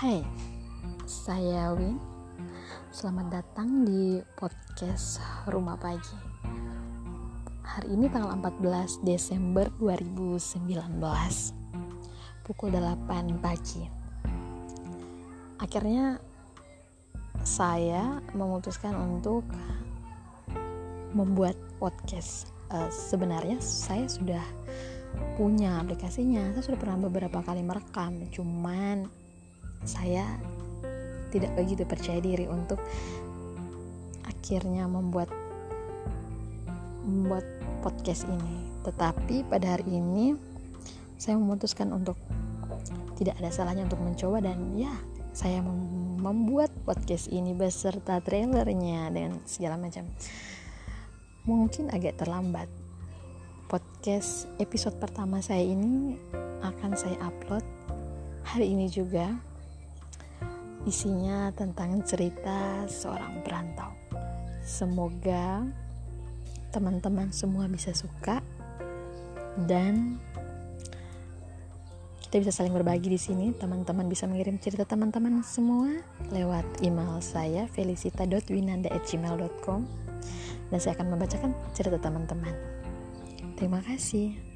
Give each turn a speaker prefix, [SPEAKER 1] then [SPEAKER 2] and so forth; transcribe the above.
[SPEAKER 1] Hai, saya Win. Selamat datang di podcast Rumah Pagi. Hari ini tanggal 14 Desember 2019. Pukul 8 pagi. Akhirnya saya memutuskan untuk membuat podcast. Uh, sebenarnya saya sudah punya aplikasinya saya sudah pernah beberapa kali merekam cuman saya tidak begitu percaya diri untuk akhirnya membuat membuat podcast ini. Tetapi pada hari ini saya memutuskan untuk tidak ada salahnya untuk mencoba dan ya saya membuat podcast ini beserta trailernya dan segala macam. Mungkin agak terlambat. Podcast episode pertama saya ini akan saya upload hari ini juga Isinya tentang cerita seorang perantau. Semoga teman-teman semua bisa suka dan kita bisa saling berbagi di sini. Teman-teman bisa mengirim cerita teman-teman semua lewat email saya felicita.winanda@gmail.com dan saya akan membacakan cerita teman-teman. Terima kasih.